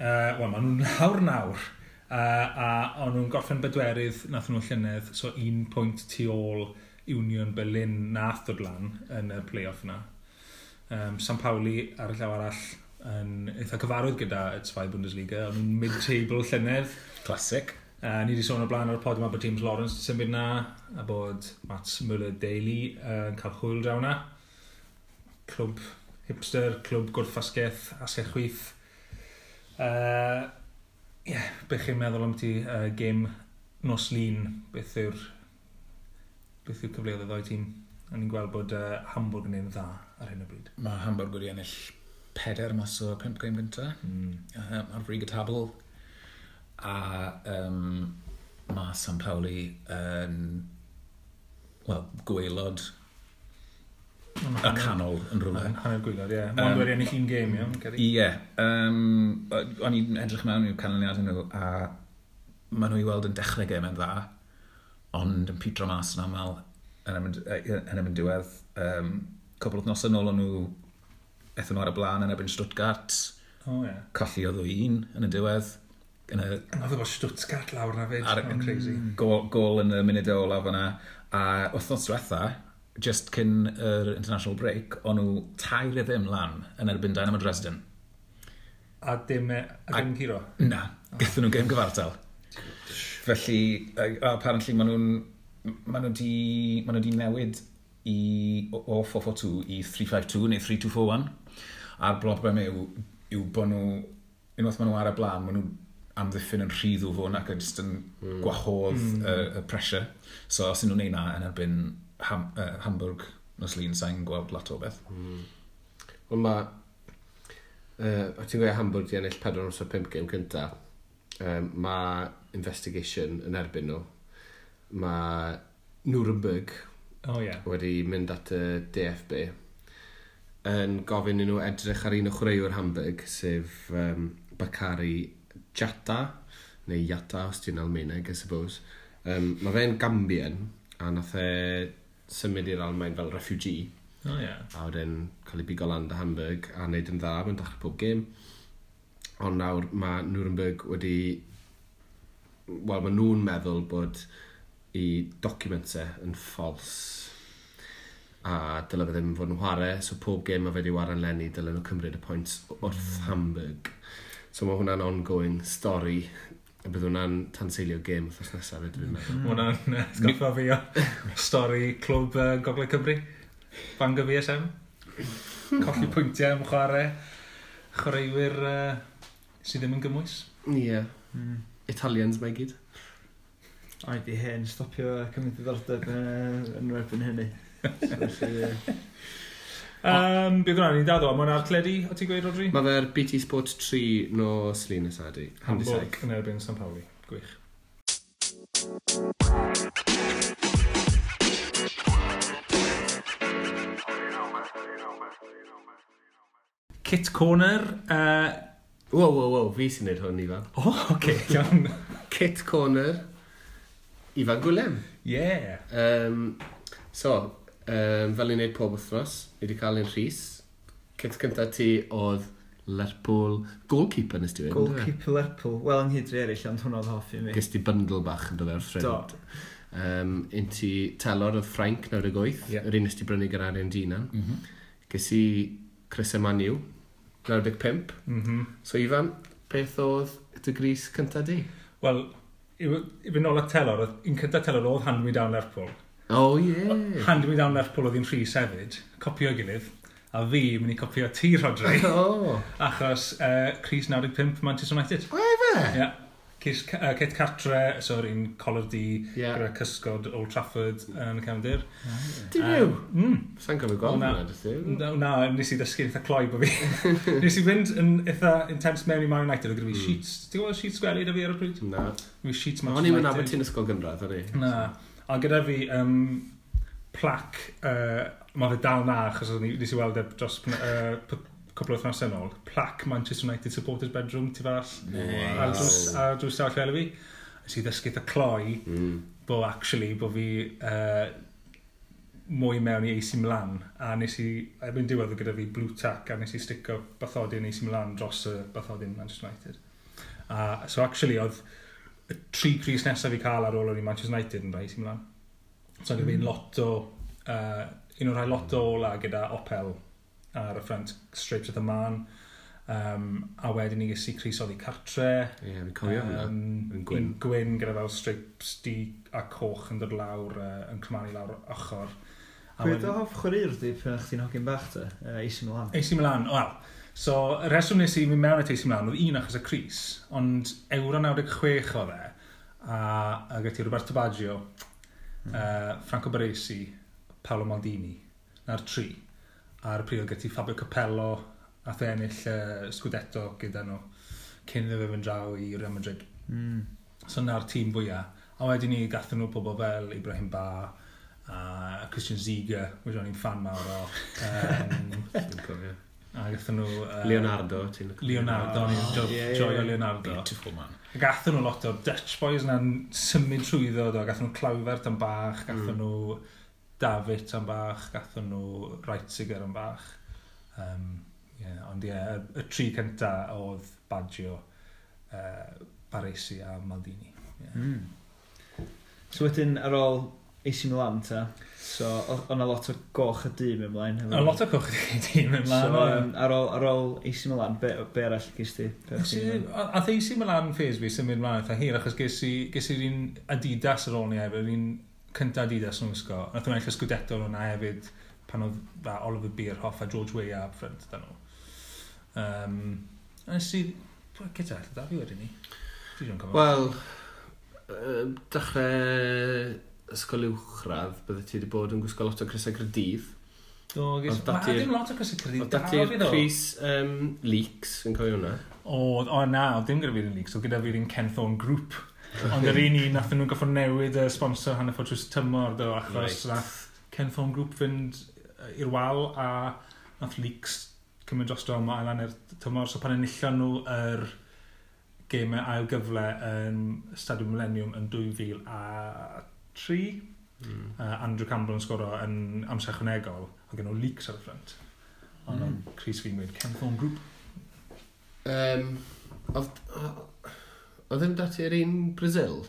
uh, well, maen nhw'n nawr nawr. Uh, a o'n nhw'n gorffen bedwerydd, nath nhw llynedd, so un pwynt tu ôl Union Berlin nath dod lan yn y play-off yna. Um, San Pauli ar y llaw arall yn eitha cyfarwydd gyda y Zwei Bundesliga, o'n nhw'n mid-table llynedd. Classic. Uh, ni wedi sôn o blaen ar y pod yma bod James Lawrence wedi symud na, a bod Mats Müller-Daly yn uh, cael hwyl draw na. Clwb hipster, clwb gwrffasgeth, asgechwyth. Uh, yeah, beth chi'n meddwl am ti uh, gêm nos lun, beth yw'r beth yw'r cyfleoedd y ddoi tîm? A ni'n gweld bod uh, Hamburg yn ein dda ar hyn o bryd. Mae Hamburg wedi ennill peder mas o pimp game gynta mm. um, ar frig y tabl. A um, mae San Pauli yn um, well, gwaelod y canol yn rhywle. Hanner gwylod, ie. Yeah. Ond um, ennill un gêm, ie. Ie. Um, o'n i'n edrych mewn i'w canlyniad nhw, a maen nhw i weld yn dechrau gêm yn dda, ond yn pitro mas yn aml yn ymwneud diwedd. Um, cwbl o nosau nôl o'n nhw eithon nhw ar y blaen yn ebyn Stuttgart. Oh, yeah. Colli o ddwy un yn y diwedd. Yn y... Oedd efo Stuttgart lawr na fyd. Ar, crazy. Gol, gol yn y munud o olaf yna. A wythnos diwetha, just cyn yr international break, o'n nhw tair e ddim lan yn erbyn Dynamo Dresden. A dim, e, a dim a. Na, gyda nhw gêm gyfartal. Felly, apparently maen nhw'n maen nhw di, maen nhw di newid i o 442 i 352 neu 3241. A'r broblem yw, yw bod nhw, unwaith maen nhw ar y blaen, maen nhw amddiffyn yn rhydd o fôn ac yn, yn mm. gwahodd mm. y, hmm. y pressure. So os ydyn nhw'n neud na yn erbyn Ham, uh, Hamburg nos lun sa'n gweld lot o beth. Mm. Ond mae... Uh, o ti'n gweud Hamburg di ennill 4 o'r 5 game cynta. Um, mae investigation yn erbyn nhw. Mae Nuremberg oh, yeah. wedi mynd at y DFB yn gofyn i nhw edrych ar un o chwaraewr Hamburg, sef um, Bakari Jata, neu Jata os ti'n Almaeneg, I suppose. Um, mae fe'n Gambian, a nath e symud i'r Almain fel refugee. Oh, yeah. A wedyn cael ei bigo lan dy Hamburg a wneud yn dda, mae'n dechrau pob gêm. Ond nawr mae Nuremberg wedi... Wel, mae nhw'n meddwl bod i documentau yn ffals a dyle fe ddim fod yn chwarae, so pob gêm mae fe wedi waran lenni, dyle nhw cymryd y pwynt wrth mm. Hamburg. So mae hwnna'n ongoing stori A bydd hwnna'n tanseilio gêm wrthos nesaf, ydw dwi'n meddwl. Mm. Mae Hwna'n sgoffa fi o stori clwb uh, Gogledd Cymru. Bangor BSM. Colli pwyntiau am chwarae. Chwaraewyr uh, sydd ddim yn gymwys. Ie. Yeah. Mm. Italians mae gyd. Ai di hen, stopio cymryd ddiddordeb yn erbyn hynny. (laughs) So, Felly, Um, bydd hwnna'n ei daddo, mae'n arcledi, o ti'n gweud, Rodri? Mae fe'r BT Sport 3 no lun y sadu. Hamburg yn erbyn San Pauli. Gwych. Kit Corner. Uh... Wow, wow, wow, fi sy'n neud hwn, Ifan. O, oh, oce, okay, iawn. Kit Corner, Ifan Gwylem. Yeah. Um, so, um, fel ni'n neud pob wythnos, ni wedi cael ein rhys. Cynt cynta ti oedd Lerpwl, goalkeeper nes ti wedi. Goalkeeper Lerpwl, wel yng Nghydri eraill, ond hwnna oedd hoffi mi. Gys ti bundle bach yn dod o'r ffrind. Do. Um, un ti telor oedd Frank 98, yeah. yr un nes ti brynu gyda Arian Dinan. Mm -hmm. Gys i Chris Emaniw, 95. Mm -hmm. So Ifan, beth oedd dy gris cynta di? Wel, i fynd ôl at telor, un cynta telor oedd Hanwy Down Lerpwl Oh, yeah. Hand me down Lerpwl oedd hi'n rhys hefyd, copio gilydd, a fi yn mynd i copio ti, Rodri. (laughs) Oh. Achos uh, Cris 95 Manchester United. O, efe? Ie. Yeah. Cis, uh, Cet Catre, so yr un color di, yeah. gyda cysgod Old Trafford yn y cefndir. Di fyw? Mm. Sa'n cofio gweld hwnna, Na, nes i ddysgu eitha cloi bo fi. (laughs) nes i fynd yn eitha intense mewn i Man United, gyda fi hmm. sheets. Ti'n gwybod sheets gwely da fi ar y pryd? Na. Fi sheets Manchester United. O'n i'n mynd ti'n Ysgol Gynradd, o'n i. Na. A gyda fi um, plac, uh, mae fe dal na, achos o'n i wedi weld e dros uh, cwbl o thnos yn ôl, plac Manchester United Supporters Bedroom, ti fas, nice. ar drws, ar drws sawll elw fi. Nes i ddysgu eitha cloi, mm. bo actually, bo fi uh, mwy mewn i AC Milan, a nes i, erbyn diwedd gyda fi blue tack, a nes i stico bathodyn AC Milan dros y bathodyn Manchester United. A, so actually, oedd y tri Cris nesaf fi cael ar ôl o'n i Manchester United yn rhaid i mlaen. So gyda e fi'n mm. lot o, uh, un o'r rhai lot o ola gyda Opel ar y ffrant straight at the man. Um, a wedyn ni gysi Cris oedd i cartre. Ie, yeah, fi'n cofio um, hwnna. Gwyn. Gwyn gyda fel strips di a coch yn dod lawr, uh, yn cymaru lawr ochr. Pwy ddod hoff chwaraewr di pan o'ch ti'n hogyn bach te? Uh, AC Milan. AC Milan, wel. So, y reswm nes i mynd mewn y teis i oedd un achos y Cris, ond Euro 96 oedd e, a, a gyda ti Roberto Baggio, mm. uh, Franco Baresi, Paolo Maldini, na'r tri. A'r pryd oedd gyda ti Fabio Capello, ath e ennill uh, Scudetto gyda nhw, cyn iddo fe fynd draw i Real Madrid. Mm. So, na'r tîm fwyaf. A wedyn ni gathen nhw pobl fel Ibrahim Ba, a Christian Ziga, wedi o'n i'n fan mawr o. (laughs) Um, A gathen nhw... Uh, Leonardo. Leonardo, o'n i'n ah, joio yeah, yeah. Leonardo. Beautiful man. A gathen nhw lot o Dutch boys na'n symud trwyddo, do. gathen nhw Clawfert yn bach, gathen mm. nhw David yn bach, gathen nhw Reitziger yn bach. Um, yeah, ond ie, yeah, y, y tri cynta oedd Baggio, uh, Baresi a Maldini. Yeah. Mm. So wedyn ar ôl AC Milan ta? So, o'n a lot o goch y dîm ymlaen. A lot o goch y dîm ymlaen. So, um, ar, ôl, ar ôl AC Milan, be, be arall gys ti? A Ath AC Milan ffes fi symud mlaen eitha hir, achos ges i'r un Adidas ar ôl ni hefyd, yr un cynta Adidas nhw'n ysgo. Nath nhw'n eich sgwdetol hwnna hefyd pan oedd fa Oliver Bierhoff a George Weah a ffrind dan nhw. Um, a nes i... Gyda, da fi wedyn ni. Wel, dechrau ysgol uwchradd, bydde ti wedi bod yn gwisgo lot o Crisau Credydd. O, gys, ma ddim lot o Crisau Credydd. Oedd dati'r Cris um, Leaks, yn cofio hwnna. O, o na, o dim gyda fi'r Leaks, o gyda fi'r un Ken Thorne Group. (laughs) Ond yr un i, nath nhw'n goffo newid y sponsor hanner ffordd trws tymor, do, achos right. nath Ken Thorne Group fynd i'r wal a nath Leaks cymryd dros drom a lan i'r tymor. So pan enillon nhw yr er gemau ail gyfle yn Stadiwm Millennium yn 2000 a 3. Mm. Uh, Andrew Campbell yn sgoro yn amser ychwanegol, a gen nhw leaks ar y ffrant. Ond mm. o'n Chris fi'n gweud Ken Thorne Group. Um, oedd ddim dati yr un Brazil?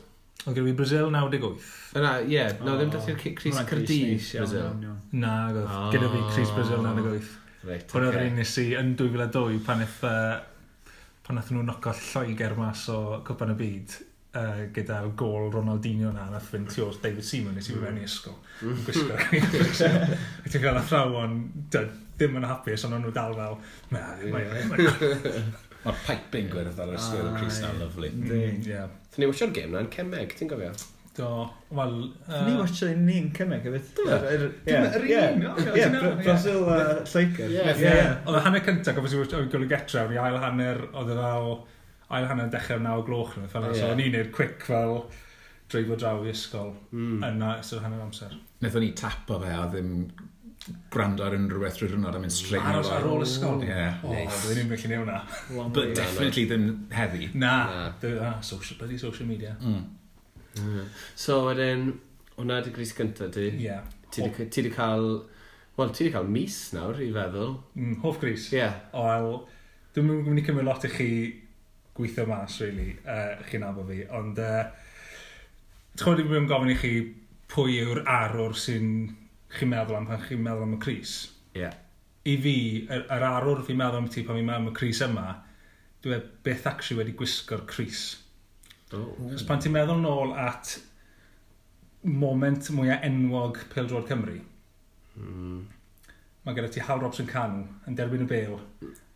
Oedd gen i Brazil 98. Yna, ie, yeah, no, ddim dati yr Chris Cardis Brazil. Na, oedd gyda fi Chris Brazil 98. Reit, Hwn oedd yr un nes i yn 2002 pan eith, uh, pan eithon nhw noco Lloegr mas o Cwpan y Byd uh, gyda'r gol Ronaldinho na na ffyn tu os David Seaman nes i fi mewn i ysgol. Yn gwisgo. (laughs) A ti'n cael athrawon ddim yn hapus ond nhw dal fel (laughs) mae'r piping gwerth ar ysgol o Chris na'n lyflu mm, Thyn ni wysio'r gêm na'n Cemeg ti'n gofio? Do, wel... Ni watcha un ni'n Cemeg hefyd. Yr un, Ie, Brasil a Lloegr. Ie, ie. Oedd y hanner cyntaf, gofio sy'n gwybod o'i golygetra, o'r ail hanner, oedd y fel ail hanner dechrau naw gloch nhw, fel yeah. so o'n i'n neud quick fel dreifo draw i ysgol mm. yna sy'n hanner amser. Nethon ni tapo fe a ddim gwrando ar unrhyw beth drwy'r hwnnw, a mynd straight ar, ar ôl ysgol. Ie. Yeah. Oh, nice. Dwi'n ni'n gallu neud hwnna. But definitely ddim heddi. Na, na. Ah, social, bloody social media. Mm. Mm. So wedyn, hwnna di gris gyntaf di. Ie. Ti di cael, wel, ti di cael mis nawr i feddwl. Mm, hoff gris. Ie. Yeah. Wel, dwi'n mynd i cymryd lot i chi gweithio mas, really, uh, chi'n nabod fi. Ond, uh, chod i'n mynd gofyn i chi pwy yw'r arwr sy'n chi'n meddwl am pan chi'n meddwl am y Cris. Ie. Yeah. I fi, yr, yr arwr fi'n meddwl am ti pan fi'n meddwl am y Cris yma, dwi e- beth actually wedi gwisgo'r Cris. Oh. Os pan ti'n meddwl nôl at moment mwyaf enwog Pildroed Cymru, mm. mae gyda ti Hal Robson Canw yn derbyn y bel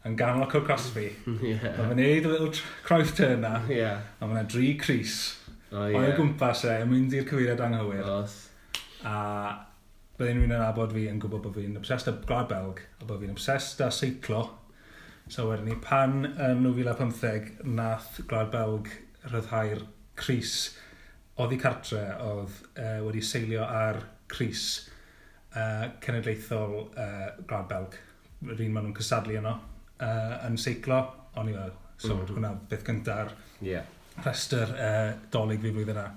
yn ganol Cole Crosby. (laughs) yeah. Mae fe'n neud y little croes turn na. Yeah. A mae'n dri Cris. Oh, yeah. O'i gwmpas e, yn mynd i'r cyfeiriad anghywir. Os. A byddai'n rhywun yn abod fi yn gwybod bod fi'n obsessed â Gwlad Belg, a bod fi'n obsessed â seiclo. So wedyn ni, pan yn 2015 nath Gwlad Belg rhyddhau'r Cris, oedd i cartre oedd uh, wedi seilio ar Cris uh, e, cenedlaethol uh, Gwlad Belg. Yr un maen nhw'n cysadlu yno uh, yn seiclo, o'n i fel. So, mm -hmm. hwnna beth gyntaf yeah. rhestr uh, dolyg fi flwyddyn yna.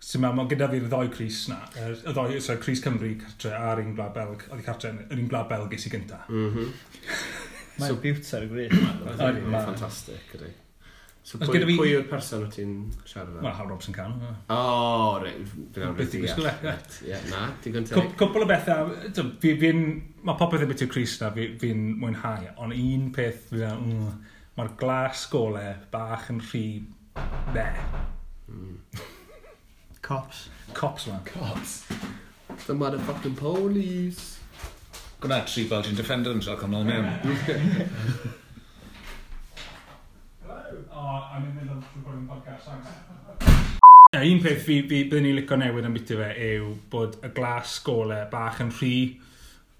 So ma, ma gyda fi'r ddoi Cris na, y ddoi, so Cris Cymru cartre a'r un Gwlad Belg, oedd i cartre yn un Gwlad Belg ges i gynta. Mm -hmm. so beauty ar y gwir. gwneud. ffantastig ydy. So pwy, pwy, pwy yw'r person o ti'n siarad am? Wel, Hal Robson Can. O, oh, reit. Beth i'n gwisgo le. Ie, na, digon teg. Cwpl o bethau, fi, fi, mae popeth yn beth i'r Cris na, fi'n fi mwynhau, ond un peth, mm, mae'r glas gole bach yn rhy... Be. Hmm. Cops. Cops, man. Cops. The motherfucking police. Gwna tri fel ti'n defender yn siarad cymlaen mewn. (laughs) am yn mynd trwy bod yn podcast angen. Ie, un peth fi, fi byddwn ni'n licio newid am biti fe yw bod y glas gole bach yn rhy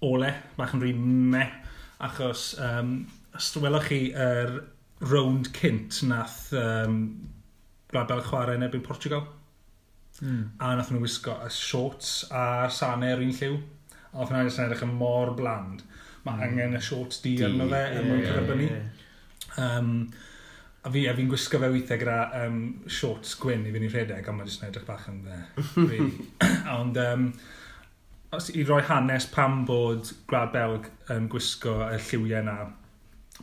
ole, bach yn rhy me, achos um, os welwch chi yr er rownd cynt nath um, Gwlad chwarae yn erbyn Portugal. Mm. A nath nhw wisgo y shorts a saner un lliw. A nath nhw'n edrych yn mor bland. Mae mm. angen y shorts di di. arno fe yn mwyn cyrraedd ni. Um, A fi, a fi'n gwisgo fe weithiau gyda um, shorts gwyn i fynd i rhedeg, ond mae jyst yn edrych bach yn dde. Really. (laughs) ond um, os i roi hanes pam bod Gwlad Belg um, gwisgo y lliwiau yna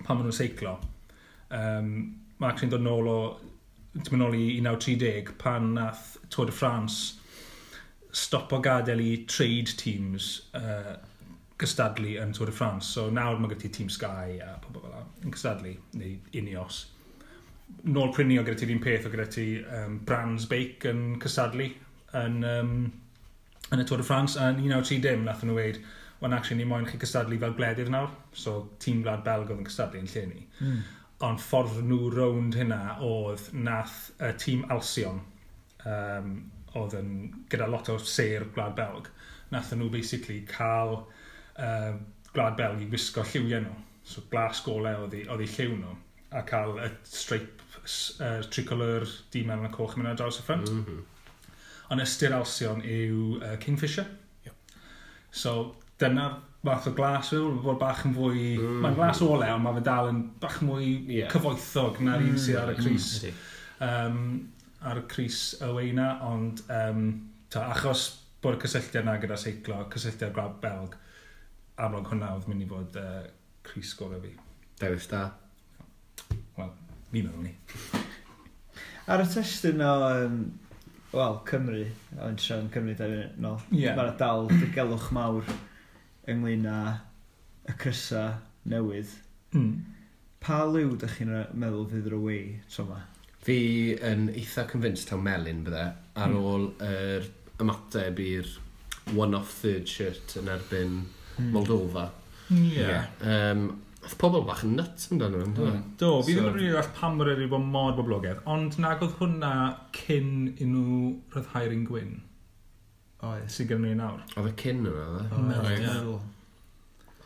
pan maen nhw'n seiclo, um, mae actually'n dod nôl o, ti'n mynd nôl i 1930 pan nath Tour de France stopo gadael i trade teams uh, gystadlu yn Tour de France. So nawr mae gyda ti Team Sky a pobl fel yna yn gystadlu, neu Ineos nôl prynu o gyda ti'r un peth o gyda ti um, Brands Bake yn cysadlu yn, um, yn y Tour de France a 1930 nath nhw weid ond actually ni moyn chi cystadlu fel gwledydd nawr. So tîm gwlad Belg oedd yn cystadlu yn lle ni. Mm. ond ffordd nhw rownd hynna oedd nath y tîm Alsion um, oedd yn gyda lot o ser gwlad Belg nath nhw basically cael uh, gwlad Belg i wisgo lliwiau nhw. So glas golau oedd eu lliw nhw a cael y streip uh, tricolor di mewn y coch mewn ar draws y ffrant. Mm -hmm. Ond ystyr alsion yw uh, Kingfisher. Yep. So dyna fath o glas fel, bod bach yn fwy... Mm. -hmm. Mae'n glas ole, ond mae fe dal yn bach mwy yeah. cyfoethog na'r un sydd ar y Cris. Mm. Um, ar y Cris y weina, ond um, ta, achos bod y cysylltiad yna gyda seiclo, cysylltiad gwlad Belg, amlwg hwnna oedd mynd i fod uh, Cris gorau fi. Dewis da. Wel, mi mewn ni. Ar y testyn o, um, wel, Cymru, o'n siarad yn Cymru da fi'n nôl, yeah. mae'r dal digelwch mawr ynglyn â y crysa newydd. Mm. Pa liw ydych chi'n meddwl fydd yr away tro yma? Fi yn eitha convinced taw melyn bydde, ar mm. ôl yr ymateb i'r one-off third shirt yn erbyn mm. Moldova. Yeah. yeah. Um, Oedd pobl bach yn nuts amdano fe. Mm. Do, fi ddim yn rili all pam bod wedi bod mor boblogaidd, ond nag oedd hwnna cyn i nhw rhyddhau'r un gwyn. Oes. Sy'n gyda ni nawr. Oedd y cyn yna, oedd e? Oes.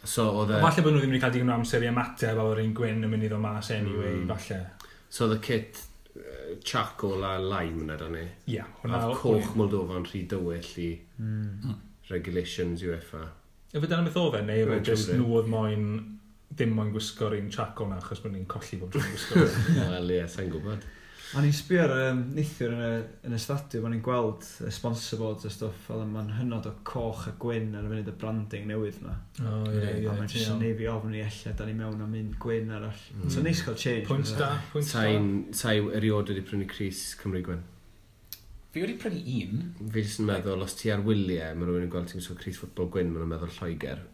So, oedd e... Falle bod nhw ddim wedi cael digon o amser i ymateb a oedd un gwyn yn mynd i ddod mas anyway, mm. falle. So, oedd y kit uh, charcoal a lime yna, dan ni? Ie. Yeah, oedd coch Moldova yn rhy dywyll i mm. mm. regulations UEFA. Yfe dyna beth oedd e, neu oedd e nhw oedd moyn ddim moyn gwisgo'r un chaco na, achos bod ni'n colli bob tro'n gwisgo. (laughs) Wel, ie, sa'n gwybod. A ni'n sbio ar um, neithiwr yn y, yn y stadiwm, o'n i'n gweld y sponsor boards a stwff, oedd yma'n hynod o coch a gwyn ar y funud y branding newydd yma. O, ie, ie. A mae'n jyst yn nefi ofn i ella, da ni mewn am un gwyn arall. Mm. So neis cael change. Pwynt da, pwynt da. Sa'i eriod wedi prynu Cris Cymru Gwyn. Fi wedi prynu un. Fi jyst yn meddwl, os ti ar wyliau, mae rhywun yn gweld ti'n gwisgo Cris Ffwtbol Gwyn, mae'n meddwl Lloegr.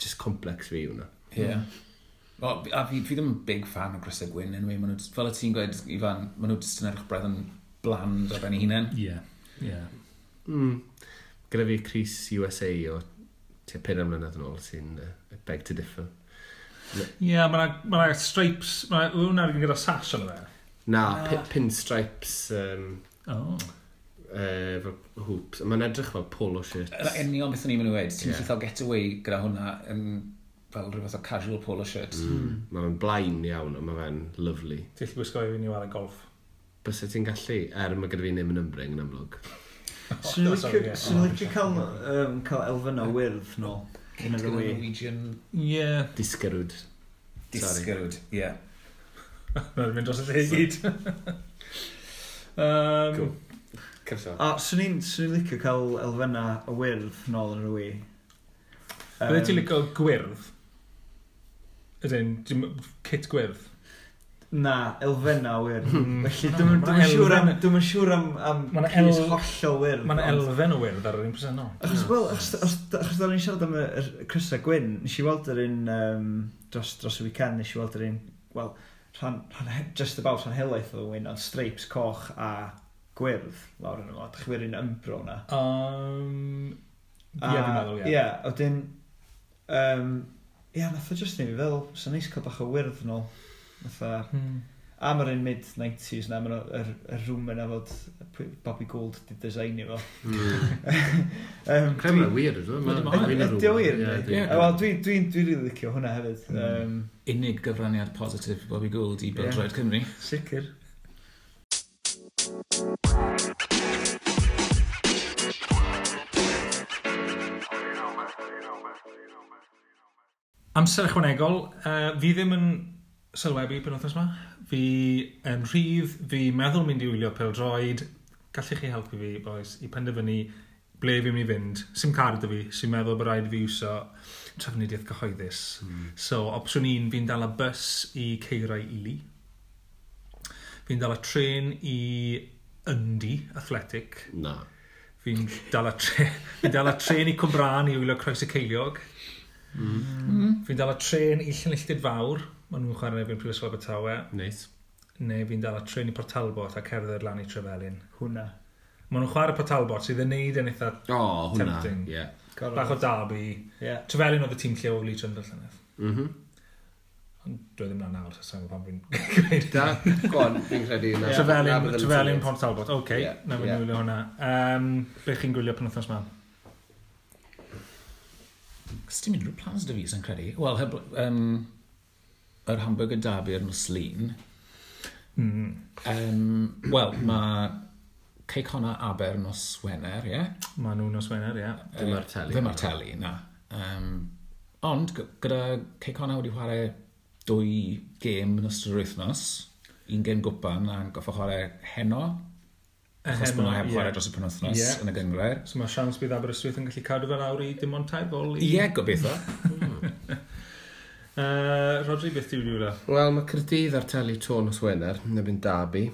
Just complex fi hwnna. Yeah. Hmm. Well, a fi, fi ddim yn big fan o Grisau Gwyn, anyway, maen nhw, fel y ti'n gweud, Ifan, maen nhw jyst yn edrych bredd yn bland o ben ei hunain. Ie, yeah. ie. Yeah. Mm. Gyda fi Cris USA o tua 5 mlynedd yn ôl sy'n uh, beg to differ. Ie, yeah, mae'n ma stripes, mae'n hwnna gyda sash o'n fe. Na, uh. pinstripes, um, oh. uh, fel hoops, mae'n edrych fel polo shirts. Yn union beth o'n i'n mynd i wedi, ti'n yeah. llithol getaway gyda hwnna yn um, fel rhywbeth o casual polo shirt. Mm. Hmm. Mae'n blaen iawn, ond mae fe'n lyflu. Ti'n lli gwisgo i fi ni wara golf? Bys ti'n gallu, er mae gyda fi ddim yn ymbring yn amlwg. (laughs) Swn i'n licio cael, um, cael elfen o wyrdd no. Yn yr ywy. Norwegian... Ie. Disgyrwyd. Disgyrwyd, ie. (laughs) Mae'n mynd dros y lle gyd. um, (laughs) cool. Cyrso. A swn i'n licio cael elfenna y wyrdd nôl yn yr wy. Um, Bydde ti'n licio gwyrdd? Ydyn, kit gwyrdd? Na, elfenna wir. Hmm. Felly, hmm. dwi'n siŵr am... Dwi'n siŵr am... am Mae'n el... hollol wir. Mae'n elfen o wir ar yr un presennol. Achos, hmm. wel, achos da ni'n siarad am y Crysau Gwyn, nes i weld yr un... Um, dros, dros y weekend, nes i weld yr un... Wel, rhan, rhan, just about rhan helaeth o wyn, ond streipes coch a gwyrdd lawr yn ymlaen. Dych chi'n un ymbro na? Um, ie, yeah, dwi'n meddwl, ie. Ie, yeah, o. Um, Ia, nath o just ni fel, sy'n neis cael bach o wyrdd nôl. Fatha, hmm. a mae'r un mid-90s na, mae'r er, er rhwm yna fod Bobby Gould di designu fo. (laughs) Mm. um, Crem yna wir ydw, mae'n Ydy o wir? Wel, dwi'n rili licio hwnna hefyd. Mm. Um, Unig gyfraniad positif Bobby Gould i Bildroed yeah. Cymru. Sicr. Amser ychwanegol, uh, fi ddim yn sylwebu pen wythnos yma. Fi yn rhydd, fi meddwl mynd i wylio pel droed. Gallech chi helpu fi, boys, i penderfynu ble fi'n mynd i fynd. Sim card o fi, sy'n meddwl bod rhaid fi wso trafnidiaeth cyhoeddus. Mm. So, opsiwn un, fi'n dal y bus i Ceirau Ili. Fi'n dal y tren i Yndi, Athletic. Na. Fi'n dal y tre... fi dal y tren i Cwmbran i wylio Croes y Ceiliog. Mm. Mm. Fi'n dal y tren i Llynilltid Fawr, maen nhw'n chwarae efo'n Prifysgol Abertawe. Neis. Neu fi'n dal y tren i Port Talbot a cerdded lan i Trefelin. Hwna. Maen nhw'n chwarae Port Talbot sydd yn neud yn eitha oh, hwnna. tempting. Yeah. Bach o dabi. Yeah. Trefelin oedd y tîm lle o Lee Trundle Llynedd. Mm -hmm. Dwi ddim na nawr, sa'n gwybod pan fi'n (laughs) gweud. Da, go on, fi'n credu yna. Trefelin, Trefelin Pont Talbot, oce, okay, yeah. na fi'n yeah. hwnna. Um, be chi'n gwylio pan wythnos ma'n? Sdim unrhyw plans dy fi, sy'n credu. Wel, heb, um, yr hamburger derby ar nos Muslin. Mm. Um, Wel, mae ceic honna aber nos Wener, ie? Yeah? Mae nhw nos Wener, ie. Yeah. Ddim ar teli. Ddim ar teli, na. Um, ond, gyda ceic honna wedi chwarae dwy gêm yn ystod yr wythnos, un gêm gwpan a'n goffa chwarae heno Achos bod nhw heb chwarae dros y penwthnos yeah. yn y gyngor. So mae siawns bydd Aberystwyth yn gallu cadw fel awr i dim ond tair gol i... Ie, gobeithio. (laughs) Hmm. uh, Rodri, beth ti'n rhywle? Wel, mae Cyrdydd ar teli tôn os wener, yn ebyn Dabi.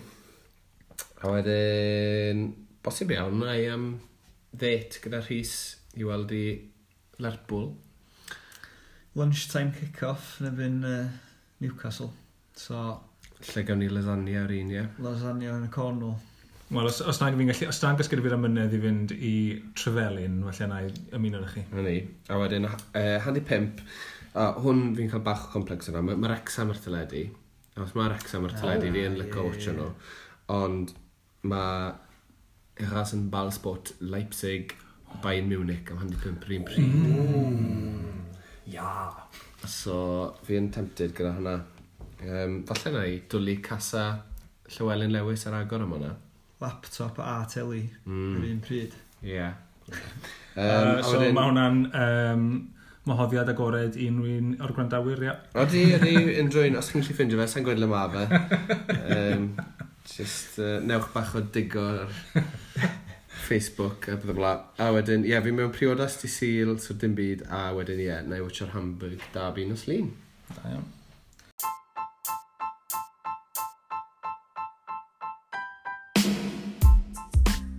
A wedyn, bosib iawn, mae um, ddet gyda Rhys i weld i Lerpwl. Lunchtime kick-off yn ebyn uh, Newcastle. So... Lle gawn ni lasagna ar un, ie? Lasagna yn y cornol. Wel, os, os na'n gallu, os na'n gysgu fi'r amynedd i fynd i Trefelyn, felly na i ymuno â chi. Na ni. A wedyn, uh, handi pimp, a hwn fi'n cael bach o complex yna, mae ma Rexham ar teledu. A os mae Rexham ar teledu, fi yn lyco watch nhw. Ond mae Eras yn bal sport Leipzig Bayern Munich am handi pimp rhywun pryd. Mm. Ia. So, fi yn tempted gyda hwnna. Um, falle na i dwlu casa Llywelyn Lewis ar agor am hwnna laptop a teli mm. yr un pryd. Ie. Yeah. um, uh, so mae hwnna'n um, mohoddiad agored i unrhyw o'r gwrandawyr, ia. Odi, odi, unrhyw un, os chi'n gallu ffindio fe, sa'n gweld le ma fe. Um, just, uh, newch bach o digo ar Facebook a bydda bla. A wedyn, ie, yeah, fi mewn priodas di syl, so dim byd, a wedyn, ie, yeah, na i wytio'r Hamburg, da byn os lun. Da iawn.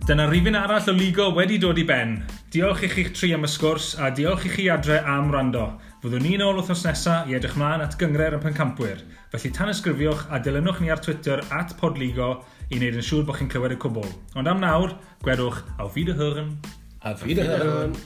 Dyna rifin arall o Ligo wedi dod i ben. Diolch i chi'ch tri am y sgwrs a diolch i chi adre am rando. Fyddwn ni'n ôl wrthnos nesaf i edrych mlaen at gyngred y pencampwyr. Felly tan ysgrifiwch a dilynwch ni ar Twitter at podligo i wneud yn siŵr bod chi'n clywed y cwbl. Ond am nawr, gwedwch a fi. A fi dy hyrin.